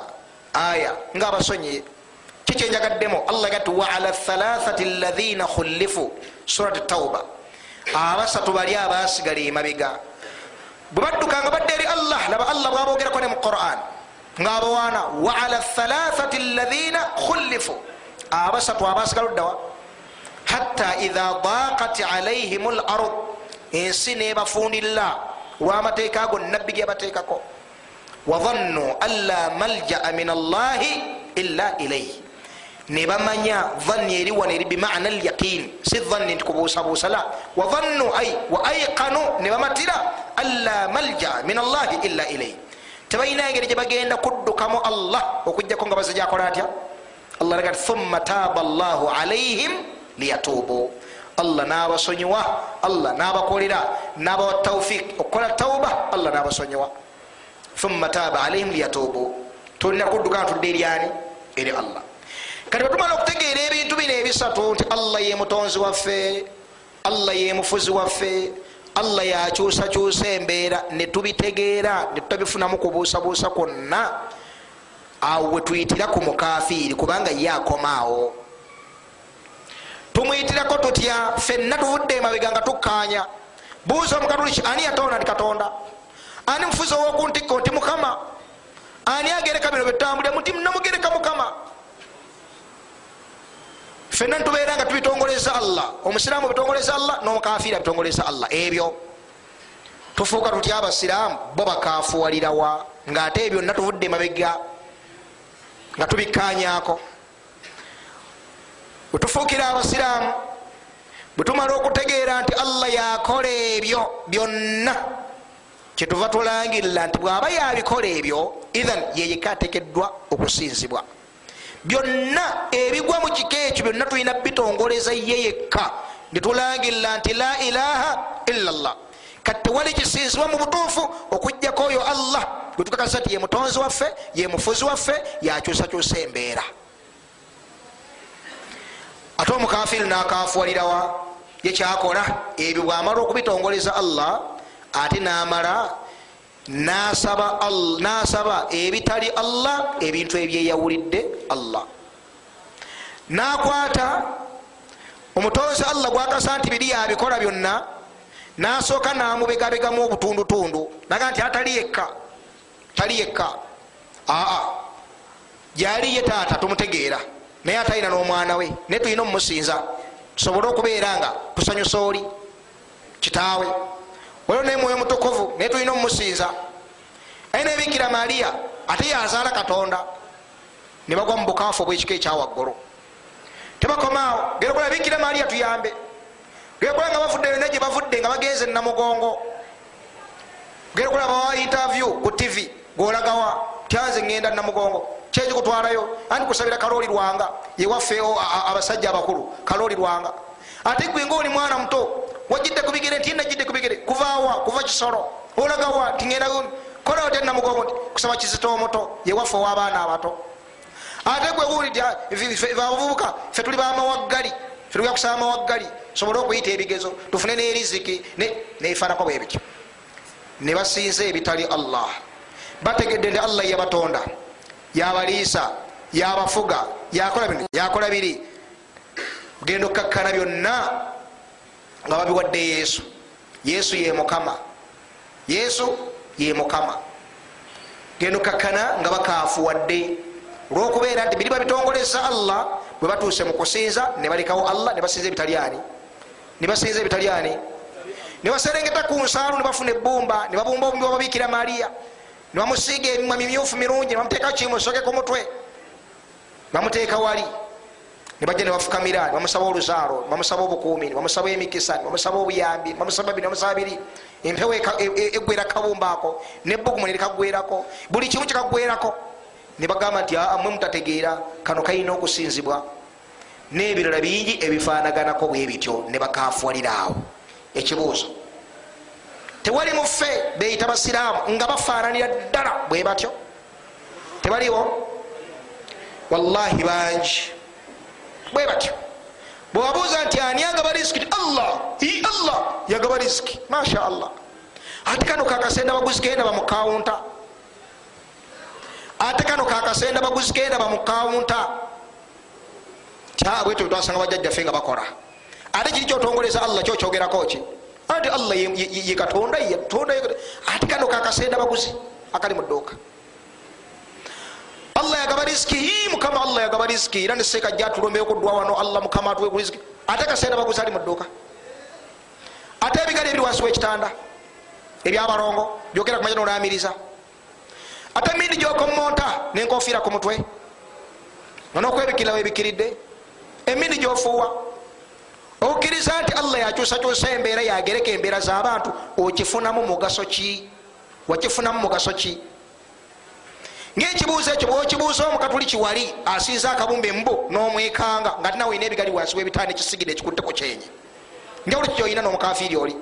aya ngaabasonyiye kikyenjagaddemu allah gati waala thalathati lathina khulifu. Surat tauba abasatu bali abasigala emabega bwe badduka nga badde eri allah laba allah bwabogerako ne mu quran. Ngaabawaana waala thalathati lathina khulifu. Abasatu abasigala oddawa hatta idha daqat alaihim lard ensi nebafundilla olwamateeka ago nabbi gebateekako wadhannu an la maljaa min allahi illa ilaihi nebamanya dhanni eri wano eri bimana lyaqin si dhanni nti kubuusabuusa la. Wadhannu ai wa aikanu nebamatira anla malja min allahi illa ilaihi tebalina engeri gyebagenda kuddukamu allah okujjako nga baze gyakola atya? Allah ragati thumma taaba allahu alaihim liyatubu allah nabasonyiwa allah nabakolera nabawa taufik okukola tauba allah nabasonyiwa. Thumma taaba alaihim liyatubu tulina kuddukana tudde eryani eri allah kati bwetumala okutegeera ebintu bino ebisatu nti allah ye mutonzi waffe allah ye mufuzi waffe allah yakyusakyusa embeera netubitegeera netutabifunamu kubuusabuusa kwonna awo wetuyitira ku mukafiiri kubanga ye akomaawo. Tumwitirako tutya? Fenna tuvudde emabega nga tukkanya buuza omukatuliki ani yatonda nti katonda? Ani mufuzi owokuntikko nti mukama? Ani agereka bino byetambulira muti namugereka mukama fenna nitubeera nga tubitongoleza allah. Omusiraamu bitongoleza allah nomukafiri abitongoleza allah. Ebyo tufuuka tutya abasiraamu bo bakafuwalirawa ngaate byonna tuvudde mabega nga tubikanyako bwetufuukira abasiraamu bwetumala okutegeera nti allah yakola ebyo byonna kyetuva tulangirira nti bwaba yabikola ebyo ithan yeyeka atekeddwa okusinzibwa byonna ebigwa mu kiko ekyo byonna tulina bitongoleza ye yekka. Netulangirira nti la ilaha illa llah kati tewali kisinzibwa mu butuufu okugjako oyo allah. Gwetukakasa ti ye mutonzi waffe ye mufuzi waffe yakyusakyusa embeera. Ate omukafiri nakafuwalirawa yekyakola ebyo bwamala okubitongoleza allah ate namala nasaba, ebitali allah ebintu ebyeyawulidde allah. Nakwata omutonzi allah gwakasa nti biri yabikola byonna nasooka namubegabegamu obutundutundu naga nti atali yekka tali yekka. Aa gyali ye taata tumutegeera naye atalina n'omwana we naye tulina omumusinza tusobole okubeera nga tusanyusa oli kitaawe waliwo naye mwoyo mutukuvu naye tulina omumusinza aye nebikira mariya ate yazaala katonda. Nebagwa mu bukaafu obwekiko ekyawaggulu tebakomaawo gerekola bikira mariya tuyambe. Gerekola nga bavudde yona gye bavudde nga bagenze namugongo. Gerekola bawa interview ku tv golagawa tyanze ngenda namugongo. Kyekikutwalayo anti kusabira kalooli lwanga yewaffe abasajja abakulu kalooli lwanga. Ate gwe nga oli mwana muto wajidde kubigere nti najidde kubigere kuvawa kuva kisolo olagawa tingenda kola otya namugongo nti kusaba kizito omuto yewaffe ow'abaana abato ate gwe guulidde abavubuka fe tuli bamawaggali fe tuli kusaba amawaggali sobole okuyita ebigezo. Tufune neriziki nefanako bwebityo ne basinza ebitali allah. Bategedde nti allah yabatonda yabaliisa yabafuga yakola biri. Genda okkakkana byonna nga babiwadde yesu. Yesu ye mukama. Yesu ye mukama. Gendo kakkana nga bakafuwadde olwokubeera nti biriba bitongolesa allah bwe batuuse mu kusinza ne balekawo allah ne basinza ebitalyani ne basinza ebitalyani ne baserengeta ku nsaalu ne bafuna ebbumba ne babumba obumbi bababikira mariya ne bamusiiga emimwa mimyufu mirungi ne bamuteeka kimusoke ku mutwe. Bamuteeka wali nebajja nebafukamira nebamusaba oluzaalo nebamusaba obukuumi nebamusaba emikisa nebamusaba obuyambi nebamusaba bino nebamusaba biri empewo egwera kabumba ako nebbugumu nerikagwerako buli kimu kikagwerako. Nebagamba nti aa mwe mutategeera kano kalina okusinzibwa. N'ebirala bingi ebifaanaganako bwe bityo nebakafuwaliraawo ekibuuzo. Tewali muffe beyita basiraamu nga bafaananira ddala bwe batyo. Tebaliwo wallahi bangi bwe batyo bwewabuuza nti ani agaba risiki ti allah. I allah. Yagaba risiki masha allah ate kano kakasenda baguzi kenda bamukawunta ate kano kakasenda baguzi kenda bamukawunta bwetyo twasanga bajjajjaffe nga bakola ate kiri kyotongoleza allah kyokyogerako ki ati allah ye katonda ate kano kakasenda baguzi akali mu dduuka allah yagaba risiki mukama allah yagaba risiki era neseeka jatulombeeko dwa wano allah mukama atuwe risiki ate kasenda baguzi ali mu dduuka ate ebigali ebiri wansi wekitanda ebyabalongo byogera kumanya nolamiriza ate mindi gyokomonta nenkofiira ku mutwe nonokwebikirirawo ebikiridde emindi gyofuuwa okukkiriza nti allah yakyusakyusa embeera yagereka embeera z'abantu okifunamu mugaso ki? Wakifunamu mugaso ki ngaekibuuzo ekyo bwokibuuza omukatuli kiwali asinza akabumba embo n'omwekanga nga tinawe ina ebigali wansi webitanda ekisigire ekikutte ku kyenyi. Njawulo ki gyolina n'omukafiiri oli?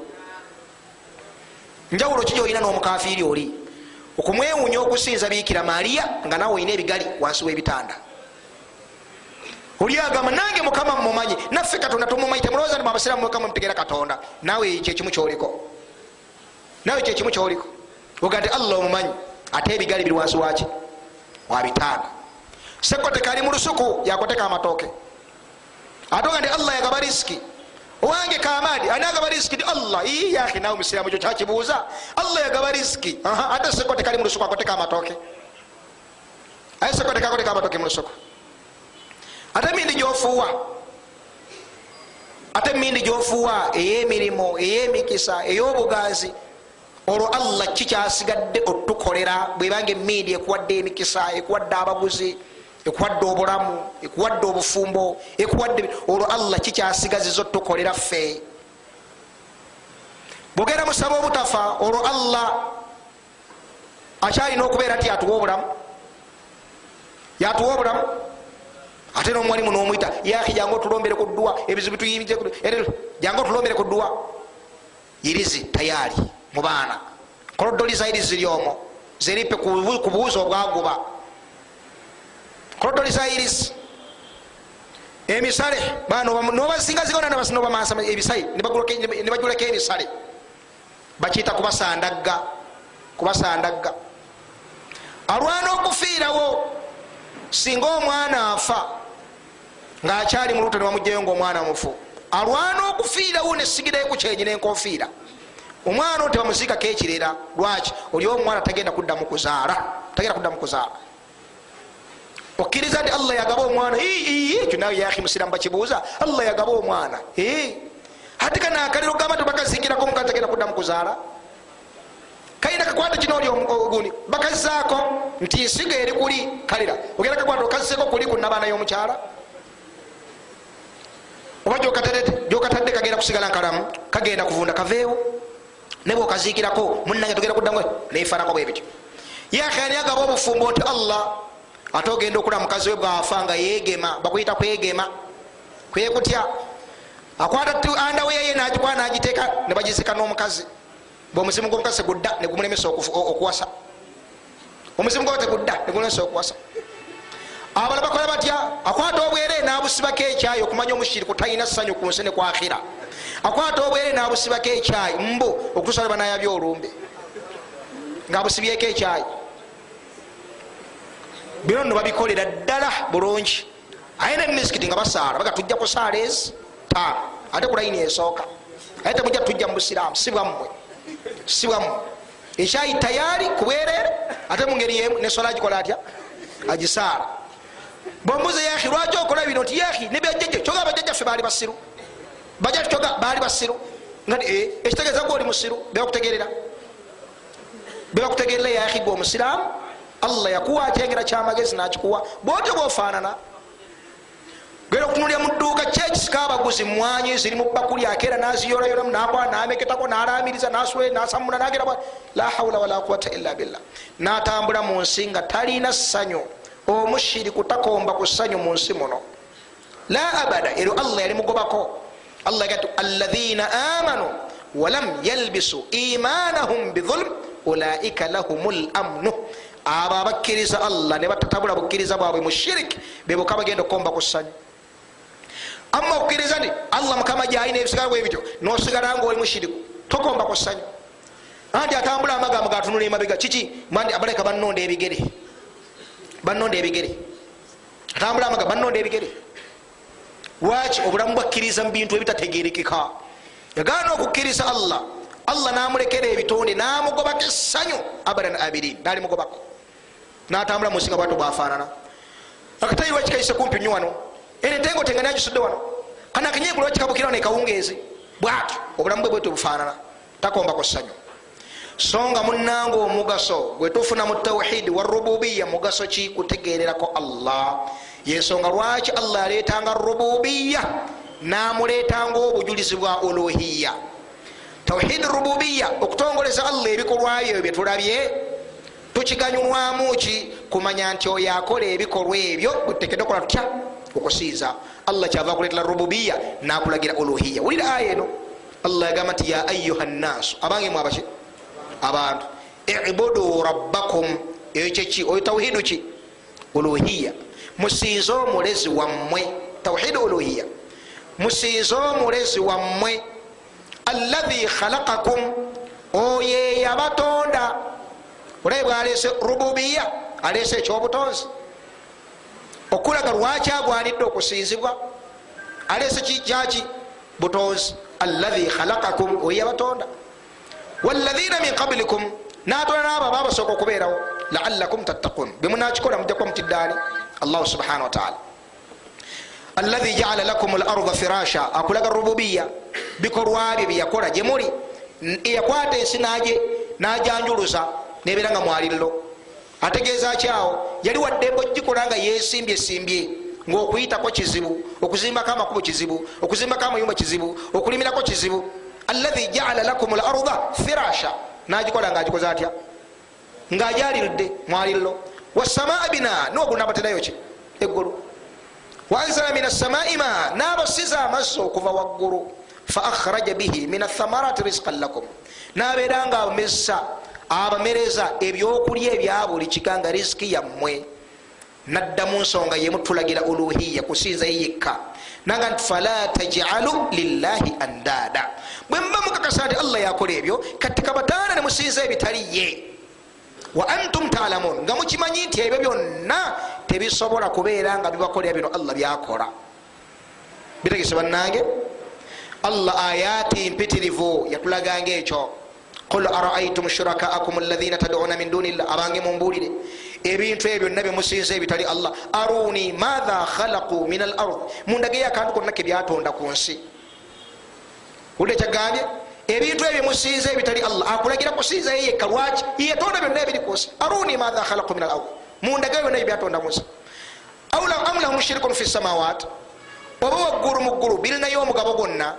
Njawulo ki gyolina n'omukafiiri oli? Okumwewuunya okusinza biikira mariya nga nawe olina ebigali wansi webitanda. Oli agamba nange mukama mumumanyi naffe katonda tumumanyi temulowooza nti mwabasiramu mwekamu mutegeera katonda. Nawe kyekimu kyoliko. Nawe kyekimu kyoliko? Oga nti allah omumanyi ate ebigali biri wansi waki wabitanda sekoteka ali mu lusuku yakoteka amatooke ate oga nti allah yagaba risiki owange kamadi ani agaba risiki ti allah yahi nawe musiramu ekyo kyakibuuza allah yagaba risiki ate sekoteka ali mu lusuku akoteka amatooke aye sekoteka akoteka amatooke mu lusuku ate mindi gyofuuwa ate mindi gyofuuwa ey'emirimu ey'emikisa ey'obuganzi olwo allah kikyasigadde otukolera. Bwebanga emindi ekuwadde emikisa ekuwadde abaguzi ekuwadde obulamu ekuwadde obufumbo ekuwadde olwo allah kikyasigaziza otukolera ffe. Bwogenda musaba obutafa olwo allah akyalina okubeera nti yatuwa obulamu. Yatuwa obulamu. Ate nomwalimu nomwita yaki jange otulombere ku dduwa ebizibu tuyinje jange otulombere ku dduwa. Irizi tayari mu baana kolodoli za irizi lyomo zeripe ku buuzo obwaguba kolodoli za irizi emisale. Nobasingazigonanobamasa ebisale nebajulako ebisale bakiyita kubasandagga kubasandagga alwana okufiirawo singa omwana afa ngaakyali muluto nebamugjayo ngaomwana mufu. Alwana okufiirawo nesigirayoku kyenyi nenkofiira omwana ono tebamuziikako ekirera lwaki? Oli omwana tagenda kuddamu kuzaala tagenda kuddamu kuzaala. Okkiriza nti allah yagaba omwana ekyo nawe yahi musiramu bakibuuza. Allah yagaba omwana ate kanakaliro gamba tibakazingirako omukazi tagenda kuddamu kuzaala? Kalina kakwata kino oli oguni bakazaako nti nsiga eri kuli kalira ogenda kakwata okaziseko kuli ku nabaana y'omukyala? Oba gyokatadde kagenda kusigala nkalamu kagenda kuvunda kaveewo nebwe okaziikirako munange togenda kuddamu nefanako bwe bityo. Yakhani agaba obufumbo nti allah ate ogenda okula mukazi we bwafa nga yegema bakuyita kwegema kwekutya. Akwata andawe yeye nagikwa nagiteeka nebagizika n'omukazi. Bweomuzimu gwomukazi tegudda negumulemesa okuwasa. Omuzimu gwa tegudda negumulemesa okuwasa. Abala bakola batya? Akwata obwere nabusibako ekyayi okumanya omushiriku talina ssanyu ku nsi nekwakhira akwata obwere nabusibako ekyayi mbu okutusa banayabya olumbe. Ngaabusibyeko ekyayi. Bino no babikolera ddala bulungi. Aye nemisikiti nga basaala baga tujja kusaala ezi taano ate kulayini esooka. Aye temujja tujja mu busiraamu si bwammwe si bwammwe ekyayi tayari kubwerere ate mungeri yemu nesola agikola atya? Agisaala. Bombuze yahi lwaki okola bino? Nti yahi nebyajjajja kyoga bajjajjaffe baali basiru bajjaffe kyoga baali basiru eh, ekitegeeza gwe oli musiru bebakutegerera bebakutegerera yahi gwe omusiraamu. Allah yakuwa kyengera kyamagezi nakikuwa. Bwotyo bwofaanana gera okutunulya mu dduuka kyekisika abaguzi mwanyi ziri mu bakuli akeera naziyolayolamu nakola nameketako nalamiriza nasule nasamula nagera la haula wala quwata illa billah. Natambula mu nsi nga talina ssanyu. Omushiriku takomba ku ssanyu mu nsi muno. La abada ero allah yali mugobako allah gati alaina amanu walam yalbisu imanahum bidhulm ulaika lahum lamnu abo abakkiriza allah ne batatabula bukkiriza bwabwe mu shiriki bebuka bagenda okukomba ku ssanyu ama okukiriza nti allah mukama gyalina ebisigala bwebityo nosigala nga oli mushiriku tokomba ku ssanyu anti atambula amagambo gatunula emabega kiki mandi abaleka banonda ebigere banonda ebigere atambula amagambo banonda ebigere lwaki obulamu bwakkiriza mu bintu ebitategerekeka. Yagaana okukkiriza allah. Allah namulekera ebitonde namugobako essanyu. Abadan abirin nali mugobako natambula munsinga bwatu bwafaanana. Akatayi lwakikaise kumpi nyo wano. Enetengo tenga nagisudde wano. Kana akenyegula wakikabukira nekawungeezi bwatyo obulamu bwe bwetu bufaanana takombako ssanyu. So nga munanga omugaso gwetufuna mu tawhidi wa rububiya mugaso ki? Kutegererako allah yensonga lwaki allah aletanga rububiya namuletanga obujulizi bwa uluhiya. Tawhidi rububiya okutongoleza allah ebikolwa byo byetulabye tukiganyulwamu ki? Kumanya nti oyo akola ebikolwa ebyo bwetutekedde okola tutya? Okusinza allah kyava kuletera rububiya nakulagira uluhiya. Wulira aya eno? Allah yagamba nti ya ayuha nnaasu abange mu abaki abantu. Ibudu rabbakum. Eyo kyeki oyo tawhidu ki? Uluhiya musinze omulezi wammwe tawhidu uluhiya musinze omulezi wammwe allahi khalakakum oyo eyabatonda olabe bwalese rububiya alese ekyobutonzi okulaga lwaki agwanidde okusinzibwa. Alese kyaki butonzi. Allahi khalakakum oyo yabatonda walaina min qablikum. Natonda naabo ababasooka okubeerawo. Laalakum tattakun bemunakikola mujjakuba mutiddaani allahu subhanahu wataala allahi jaala lakum larda firasha akulaga rububiya bikolwa bye byeyakola gyemuli eyakwata ensi naje najanjuluza nebeera nga mwaliriro ategeeza kyawo yali waddembe ogikola nga yesimbye simbye ngaokuyitako kizibu okuzimbako amakubo kizibu okuzimbako amayumba kizibu okulimirako kizibu. Allahi jaala lakum larda firasha nagikola nga agikoze atya? Ngaajaliridde mwaliriro wasamaa bina nogunabaterayo ki? Eggulu. Wanzala min assamai ma nabasiza amazzi okuva waggulu. Fa akhraja bihi min athamarati rizqan lakum. Nabeera nga amesa abamereza ebyokulya ebya buli kika nga riziki yammwe. Nadda mu nsonga yemutulagira uluhiya kusinza yekka nanga nti fala tajalu lillahi andada bwe mba mukakasa nti allah yakola ebyo kati kabataana ne musinza ebitali ye wa antum talamun. Nga mukimanyi nti ebyo byonna tebisobola kubeera nga bibakolera bino allah byakola. Bitegese bannange allah ayati mpitirivu yatulaganga ekyo. Qul araaitum shurakaakum alaina taduna min dunillah. Abange mumbulire ebintu ebyo byonna byemusinza ebitali allah. Aruni matha khalaqu min al ard mundageyo akantu konna kebyatonda ku nsi. Wulire kyagambye ebintu ebyo musinza ebitali allah. Akulagira kusinza yeyekka lwaki yetonda byonna ebiri ku nsi aruni matha khalaqu min al ard mundageyo byonna ebyatonda mu nsi am lahum shirikun fi samawat. Oba waggulu mu ggulu birinayo omugabo gwonna.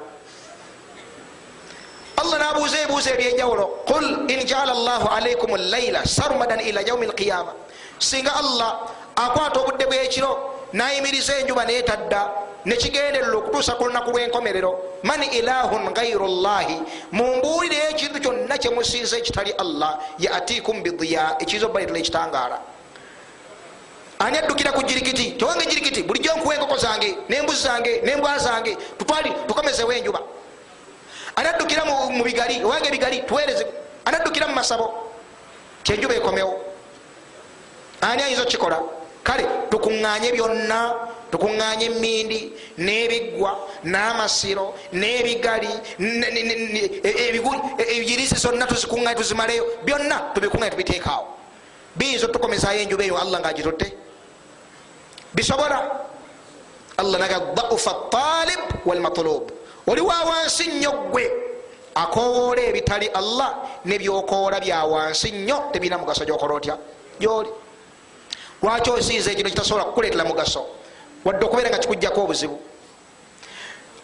Allah nabuuza ebibuuzo ebyenjawulo. Qul in jaala llahu alaikum llaila sarmadan ila yaumi lqiyama singa allah akwata obudde bwekiro nayimiriza enjuba netadda nekigenderera okutuusa ku lunaku lwenkomerero man ilahun gairu llahi mumbuulire ekintu kyonna kyemusinza ekitali allah yatikum bidiya ekiza obaletera ekitangaala ani addukira ku jirikiti? Towange jirikiti bulijjo nkuwa enkoko zange nembuzi zange nembwa zange tutwali tukomezewo enjuba. Anaddukira mu bigali owange ebigali tuwereze anaddukira mu masabo? Kyenjuba ekomewo. Ani ayinza okukikola? Kale tukuŋŋanye byonna tukuŋŋanya emindi n'ebiggwa n'amasiro n'ebigali ebigirisi zonna tuzikuŋŋanya tuzimaleyo. Byonna tubikuŋŋanya tubiteekaawo. Biyinza otukomezayo enjuba eyo allah ngaagitutte bisobola? Allah naga daufa talib walmatlub. Oliwa wansi nnyo gwe akowoola ebitali allah nebyokoola bya wansi nnyo tebirina mugaso gyokola otya? Gyoli. Lwaki osinza ekino kitasobola kukuleetera mugaso wadde okubeera nga kikujjako obuzibu.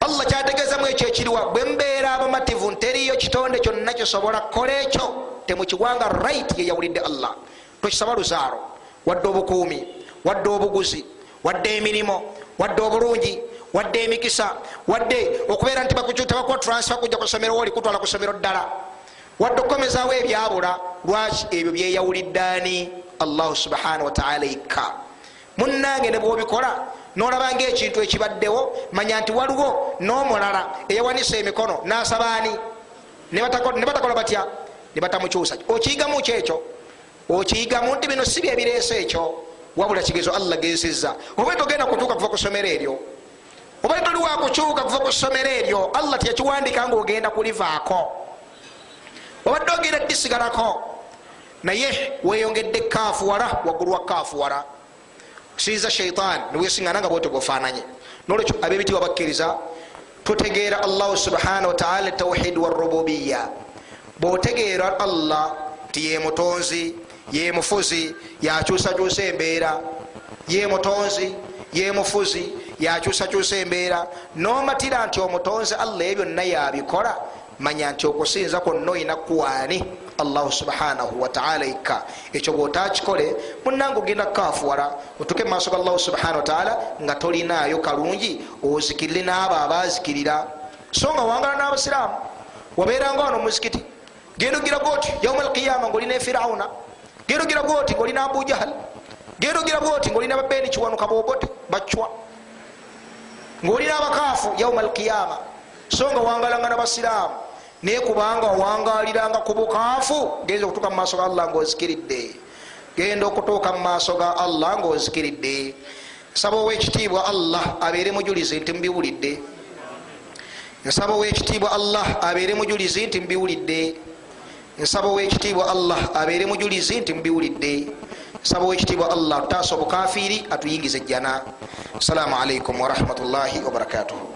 Allah kyategeezamu ekyo ekiriwa bwe mbeera abamativu nteriyo kitonde kyonna kisobola kukola ekyo temukigwanga right yeyawulidde allah. Tokisaba luzaaro wadde obukuumi wadde obuguzi wadde emirimu wadde obulungi wadde emikisa wadde okubeera nti tebakuwa transfe kujja kusomero oli kutwala kusomero ddala. Wadde okukomezaawo ebyabula lwaki ebyo byeyawuliddaani allahu subhanahu wataala ikka. Munange ne bwobikola nolaba nga ekintu ekibaddewo manya nti waliwo n'omulala eyawanisa emikono nasabaani. Ne batakola batya? Ne batamukyusa. Okiyigamu kyekyo okiyigamu nti bino si byebireesa ekyo. Wabula kigezo allah gensizza oba togenda kutuuka kuva ku ssomero eryo? Oba toli wakukyuka kuva ku ssomero eryo? Allah teyakiwandika nga ogenda kulivaako. Obadde ogenda disigalako naye weyongedde kaafuwala waggulu wa kaafuwala kusinza shaitan niwesiŋana nga bwete bwofananye nolwekyo abebiti wabakkiriza tutegeera allahu subhanahu wataala tauhid warububiya bwotegeera allah ti ye mutonzi ye mufuzi yakyusakyusa embeera. Ye mutonzi ye mufuzi yakyusakyusa embeera. Nomatira nti omutonzi allah ebyo byonna yabikola manya nti okusinza kwonna oyina kuwaani allahu subhanahu wataala ikka. Ekyo bwotakikole munange ogenda kukafuwala otuke mumaaso ga allahu subhanahu wataala nga tolinaayo kalungi ozikirire n'abo abazikirira so nga wangala n'abasiraamu wabeeranga wano muzikiti genda ogira goti yauma alqiyama ngaolina efirauna genda ogira goti ngaolina abujahal genda ogira goti ngaolina babeni kiwanuka bobote bacwa ngaolina abakaafu yauma alqiyama. So nga wangalanga nabasiraamu naye kubanga owangaliranga ku bukaafu genza okutuuka mumaaso ga allah ngaozikiridde genda okutuuka mumaaso ga allah ngaozikiridde nsaba owekitiibwa allah abeere mujulizi nti mubiwulidde nsaba owekitiibwa allah abeere mujulizi nti mubiwulidde nsaba owekitiibwa allah abeere mujulizi nti mubiwulidde nsaba owekitiibwa allah tutaasa obukafiiri atuyingize ejjana assalamu alaikum warahmatullahi wabarakatuhu